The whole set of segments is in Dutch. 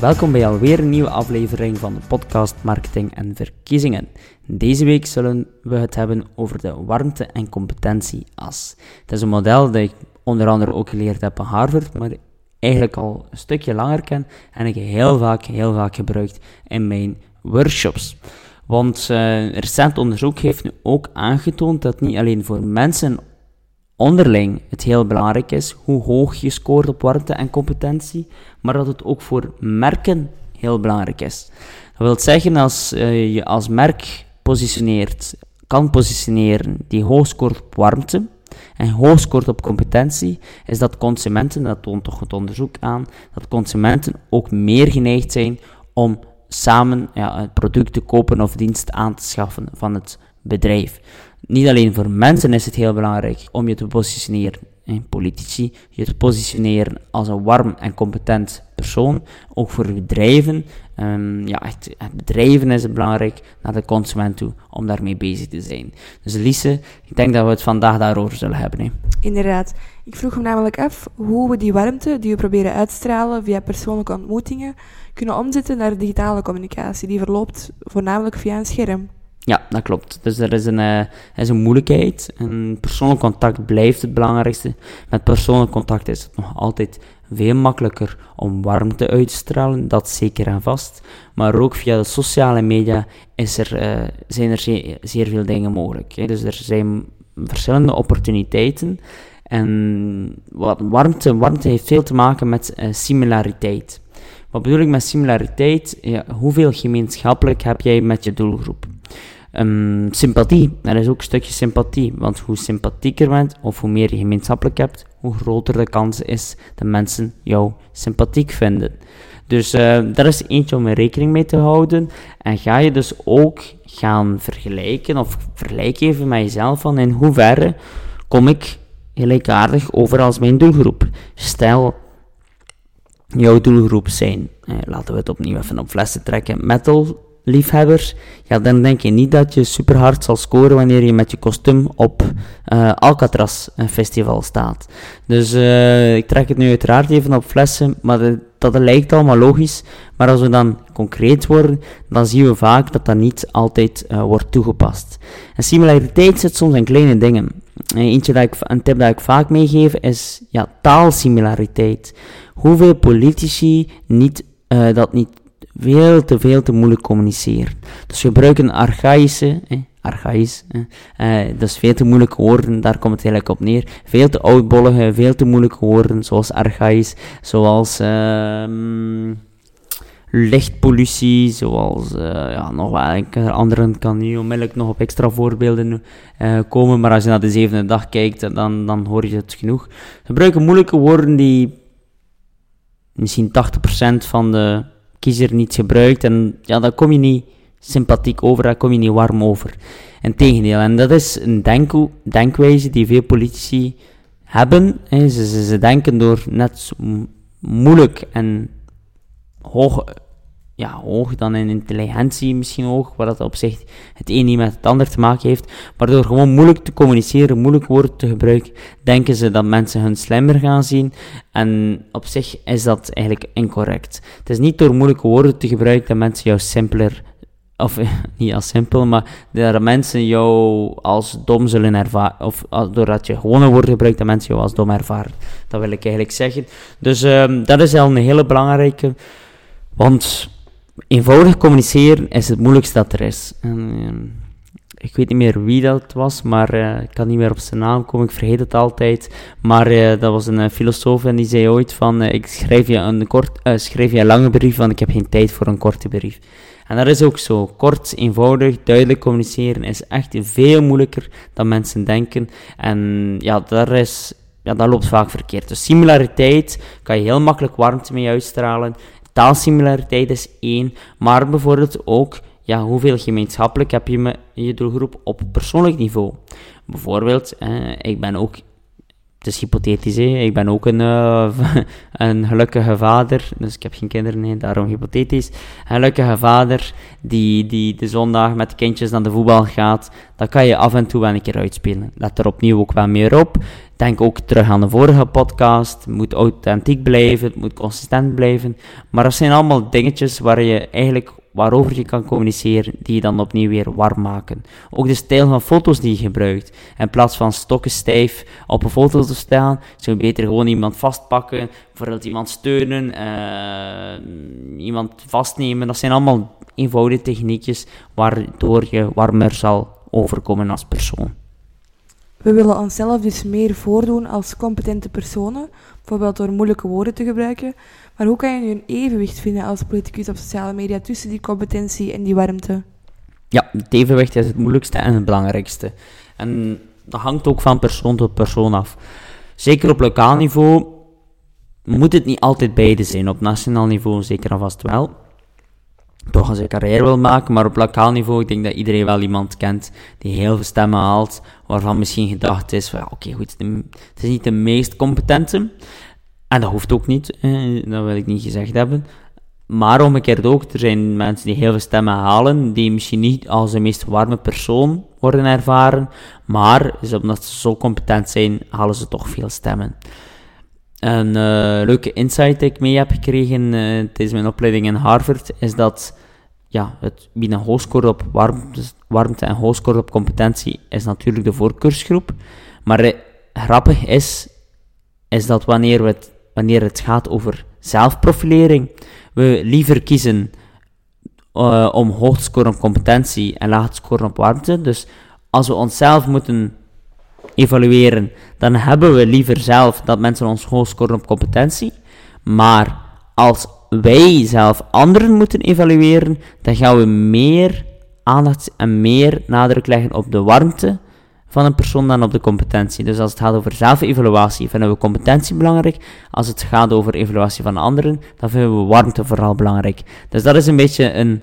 Welkom bij alweer een nieuwe aflevering van de podcast Marketing en Verkiezingen. Deze week zullen we het hebben over de warmte- en competentie-as. Het is een model dat ik onder andere ook geleerd heb aan Harvard, maar eigenlijk al een stukje langer ken en ik heel vaak, heel vaak gebruikt in mijn workshops. Want uh, recent onderzoek heeft nu ook aangetoond dat niet alleen voor mensen onderling het heel belangrijk is hoe hoog je scoort op warmte en competentie, maar dat het ook voor merken heel belangrijk is. Dat wil zeggen, als uh, je als merk positioneert, kan positioneren die hoog scoort op warmte en hoog scoort op competentie, is dat consumenten, dat toont toch het onderzoek aan, dat consumenten ook meer geneigd zijn om samen ja, het product te kopen of dienst aan te schaffen van het bedrijf. Niet alleen voor mensen is het heel belangrijk om je te positioneren in politici, je te positioneren als een warm en competent persoon. Ook voor bedrijven. Um, ja, echt, bedrijven is het belangrijk naar de consument toe om daarmee bezig te zijn. Dus Lise, ik denk dat we het vandaag daarover zullen hebben. Hè. Inderdaad. Ik vroeg hem namelijk af hoe we die warmte die we proberen uitstralen via persoonlijke ontmoetingen kunnen omzetten naar digitale communicatie. Die verloopt voornamelijk via een scherm. Ja, dat klopt. Dus er is een, uh, is een moeilijkheid. En persoonlijk contact blijft het belangrijkste. Met persoonlijk contact is het nog altijd veel makkelijker om warmte uit te stralen, dat zeker en vast. Maar ook via de sociale media is er, uh, zijn er zeer, veel dingen mogelijk. Hè. Dus er zijn verschillende opportuniteiten. En wat warmte, warmte heeft veel te maken met uh, similariteit. Wat bedoel ik met similariteit? Hoeveel gemeenschappelijk heb jij met je doelgroep? Um, sympathie, er is ook een stukje sympathie. Want hoe sympathieker bent, of hoe meer je gemeenschappelijk hebt, hoe groter de kans is dat mensen jou sympathiek vinden. Dus uh, daar is eentje om er rekening mee te houden. En ga je dus ook gaan vergelijken, of vergelijk even met jezelf van in hoeverre kom ik gelijkaardig over als mijn doelgroep. Stel, jouw doelgroep zijn, eh, laten we het opnieuw even op flessen trekken, metal liefhebbers, ja, dan denk je niet dat je super hard zal scoren wanneer je met je kostuum op uh, Alcatraz festival staat. Dus uh, ik trek het nu uiteraard even op flessen, maar dat, lijkt allemaal logisch. Maar als we dan concreet worden, dan zien we vaak dat dat niet altijd uh, wordt toegepast. En similariteit zit soms in kleine dingen. Eentje dat ik, een tip dat ik vaak meegeef is ja, taalsimilariteit. Hoeveel politici niet, dat niet veel te veel te moeilijk communiceren. Dus gebruiken archaïsche, eh, archaïs, eh, dat is veel te moeilijke woorden, daar komt het eigenlijk op neer. Veel te oudbollige, veel te moeilijke woorden, zoals archaïs, zoals uh, lichtpollutie, zoals, uh, ja, nog wel, anderen kan niet onmiddellijk nog op extra voorbeelden uh, komen, maar als je naar de zevende dag kijkt, dan, dan hoor je het genoeg. Gebruiken moeilijke woorden die misschien 80% van de kiezer niet gebruikt. En ja, dan kom je niet sympathiek over, dan kom je niet warm over. Integendeel, en dat is een denk denkwijze die veel politici hebben. Ze, ze, ze denken door net moeilijk en hoog ja, hoog dan in intelligentie misschien hoog, waar dat op zich het een niet met het ander te maken heeft. Maar door gewoon moeilijk te communiceren, moeilijk woorden te gebruiken, denken ze dat mensen hun slimmer gaan zien. En op zich is dat eigenlijk incorrect. Het is niet door moeilijke woorden te gebruiken dat mensen jou simpeler of niet als simpel, maar dat mensen jou als dom zullen ervaren, of doordat je gewone woorden gebruikt, dat mensen jou als dom ervaren. Dat wil ik eigenlijk zeggen. Dus um, dat is al een hele belangrijke, want eenvoudig communiceren is het moeilijkste dat er is. En, ehm, ik weet niet meer wie dat was, maar uh, ik kan niet meer op zijn naam komen, ik vergeet het altijd. Maar uh, dat was een uh, filosoof en die zei ooit van, ik schrijf je, een kort, schrijf je een lange brief, want ik heb geen tijd voor een korte brief. En dat is ook zo. Kort, eenvoudig, duidelijk communiceren is echt veel moeilijker dan mensen denken. En ja, daar is ja, dat loopt vaak verkeerd. Dus similariteit kan je heel makkelijk warmte mee uitstralen. Taalsimilariteit is één, maar bijvoorbeeld ook ja, hoeveel gemeenschappelijk heb je met je doelgroep op persoonlijk niveau. Bijvoorbeeld, ik ben ook het is hypothetisch, hè. ik ben ook een, uh, een gelukkige vader, dus ik heb geen kinderen, nee, daarom hypothetisch. Een gelukkige vader die, die de zondag met de kindjes naar de voetbal gaat, dan kan je af en toe wel een keer uitspelen. Let er opnieuw ook wel meer op. Denk ook terug aan de vorige podcast. Het moet authentiek blijven, het moet consistent blijven. Maar dat zijn allemaal dingetjes waar je eigenlijk waarover je kan communiceren, die je dan opnieuw weer warm maken. Ook de stijl van foto's die je gebruikt. In plaats van stokken stijf op een foto te staan, zou je beter gewoon iemand vastpakken, bijvoorbeeld iemand steunen, uh, iemand vastnemen. Dat zijn allemaal eenvoudige techniekjes waardoor je warmer zal overkomen als persoon. We willen onszelf dus meer voordoen als competente personen, bijvoorbeeld door moeilijke woorden te gebruiken. Maar hoe kan je nu een evenwicht vinden als politicus op sociale media tussen die competentie en die warmte? Ja, het evenwicht is het moeilijkste en het belangrijkste. En dat hangt ook van persoon tot persoon af. Zeker op lokaal niveau moet het niet altijd beide zijn. Op nationaal niveau zeker en vast wel toch als een carrière wil maken, maar op lokaal niveau, ik denk dat iedereen wel iemand kent die heel veel stemmen haalt, waarvan misschien gedacht is van, oké goed, het is niet de meest competente, en dat hoeft ook niet, dat wil ik niet gezegd hebben, maar omgekeerd ook, er zijn mensen die heel veel stemmen halen, die misschien niet als de meest warme persoon worden ervaren, maar omdat ze zo competent zijn, halen ze toch veel stemmen. Een uh, leuke insight die ik mee heb gekregen uh, tijdens mijn opleiding in Harvard is dat ja, het wie een hoogscore op warmte, warmte en hoogscore op competentie is natuurlijk de voorkeursgroep. Maar uh, grappig is, is dat wanneer, we het, wanneer het gaat over zelfprofilering, we liever kiezen om hoog te scoren op competentie en laag te scoren op warmte. Dus als we onszelf moeten evalueren, dan hebben we liever zelf dat mensen ons hoog scoren op competentie. Maar als wij zelf anderen moeten evalueren, dan gaan we meer aandacht en meer nadruk leggen op de warmte van een persoon dan op de competentie. Dus als het gaat over zelfevaluatie, vinden we competentie belangrijk. Als het gaat over evaluatie van anderen, dan vinden we warmte vooral belangrijk. Dus dat is een beetje een,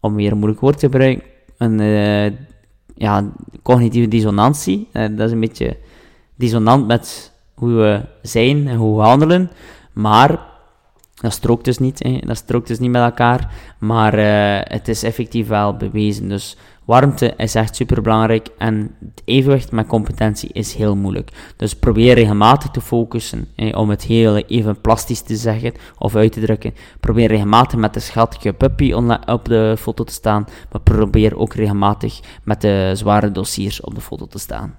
om weer een moeilijk woord te gebruiken, een uh, ja, cognitieve dissonantie. Uh, dat is een beetje dissonant met hoe we zijn en hoe we handelen. Maar dat strookt dus niet. Hè. Dat strookt dus niet met elkaar. Maar uh, het is effectief wel bewezen. Dus warmte is echt super belangrijk. En het evenwicht met competentie is heel moeilijk. Dus probeer regelmatig te focussen. Hè, om het heel even plastisch te zeggen of uit te drukken. Probeer regelmatig met de schattige puppy op de foto te staan. Maar probeer ook regelmatig met de zware dossiers op de foto te staan.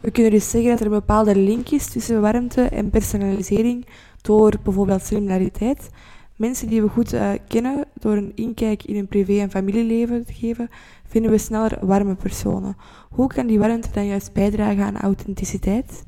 We kunnen dus zeggen dat er een bepaalde link is tussen warmte en personalisering door bijvoorbeeld similariteit. Mensen die we goed uh, kennen, door een inkijk in hun privé- en familieleven te geven, vinden we sneller warme personen. Hoe kan die warmte dan juist bijdragen aan authenticiteit?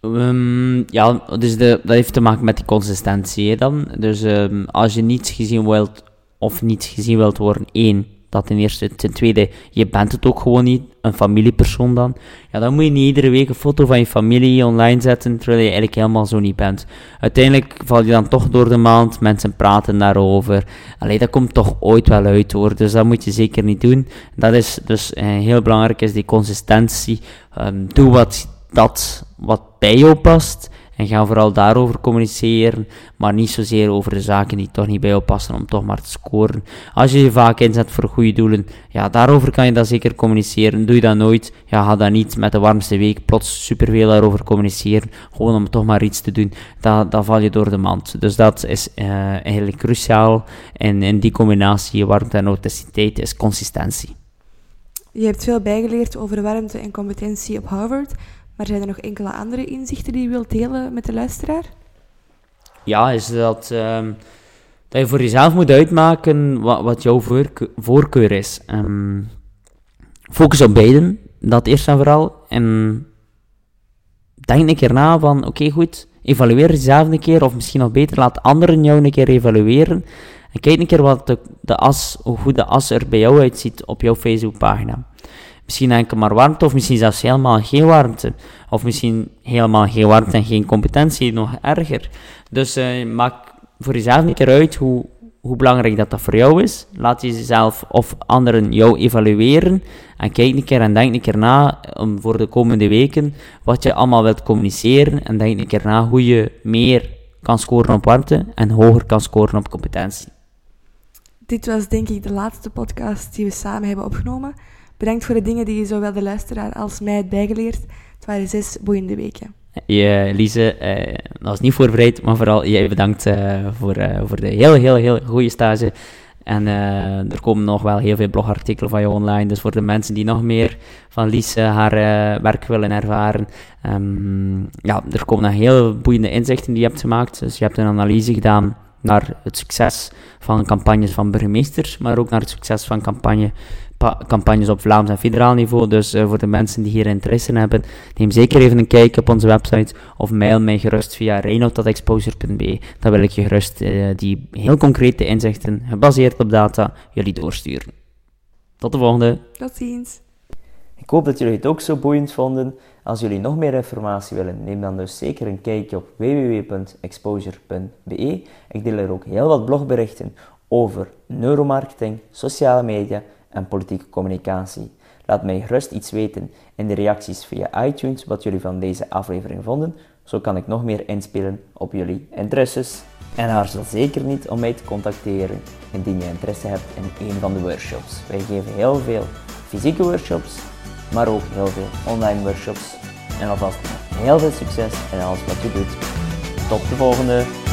Um, ja, dus de, dat heeft te maken met die consistentie dan. Dus um, als je niets gezien wilt, of niets gezien wilt worden, één, dat ten eerste. Ten tweede, je bent het ook gewoon niet, een familiepersoon dan. Ja, dan moet je niet iedere week een foto van je familie online zetten, terwijl je eigenlijk helemaal zo niet bent. Uiteindelijk val je dan toch door de maand, mensen praten daarover. Allee, dat komt toch ooit wel uit hoor, dus dat moet je zeker niet doen. Dat is dus eh, heel belangrijk, is die consistentie. Um, doe wat, dat wat bij jou past. En ga vooral daarover communiceren, maar niet zozeer over de zaken die toch niet bij jou passen om toch maar te scoren. Als je je vaak inzet voor goede doelen, ja, daarover kan je dat zeker communiceren. Doe je dat nooit, ja, ga dan niet met de warmste week plots superveel daarover communiceren, gewoon om toch maar iets te doen. Dan, dan val je door de mand. Dus dat is uh, eigenlijk cruciaal. En in die combinatie warmte en authenticiteit is consistentie. Je hebt veel bijgeleerd over warmte en competentie op Harvard. Maar zijn er nog enkele andere inzichten die je wilt delen met de luisteraar? Ja, is dat, um, dat je voor jezelf moet uitmaken wat, wat jouw voorkeur is. Um, focus op beiden, dat eerst en vooral. En denk een keer na van, oké goed, evalueer jezelf een keer, of misschien nog beter, laat anderen jou een keer evalueren. En kijk een keer wat de, de as, hoe goed de as er bij jou uitziet op jouw Facebookpagina. Misschien enkel maar warmte, of misschien zelfs helemaal geen warmte. Of misschien helemaal geen warmte en geen competentie, nog erger. Dus uh, maak voor jezelf een keer uit hoe, hoe belangrijk dat, dat voor jou is. Laat jezelf of anderen jou evalueren. En kijk een keer en denk een keer na om voor de komende weken wat je allemaal wilt communiceren. En denk een keer na hoe je meer kan scoren op warmte en hoger kan scoren op competentie. Dit was denk ik de laatste podcast die we samen hebben opgenomen. Bedankt voor de dingen die je zowel de luisteraar als mij hebt bijgeleerd. Het waren zes boeiende weken. Je, Lise, uh, dat was niet voorbereid, maar vooral jij bedankt uh, voor, uh, voor de heel, heel, heel goede stage. En er komen nog wel heel veel blogartikelen van je online. Dus voor de mensen die nog meer van Lise haar werk willen ervaren. Um, ja, er komen nog heel boeiende inzichten die je hebt gemaakt. Dus je hebt een analyse gedaan naar het succes van campagnes van burgemeesters, maar ook naar het succes van campagne campagnes op Vlaams en federaal niveau. Dus uh, voor de mensen die hier interesse in hebben, neem zeker even een kijk op onze website of mail mij gerust via reinoud.exposure.be. Dan wil ik je gerust uh, die heel concrete inzichten, gebaseerd op data, jullie doorsturen. Tot de volgende. Tot ziens. Ik hoop dat jullie het ook zo boeiend vonden. Als jullie nog meer informatie willen, neem dan dus zeker een kijkje op www.exposure.be. Ik deel er ook heel wat blogberichten over neuromarketing, sociale media en politieke communicatie. Laat mij gerust iets weten in de reacties via iTunes wat jullie van deze aflevering vonden. Zo kan ik nog meer inspelen op jullie interesses. En aarzel zeker niet om mij te contacteren indien je interesse hebt in een van de workshops. Wij geven heel veel fysieke workshops, maar ook heel veel online workshops. En alvast heel veel succes in alles wat je doet. Tot de volgende!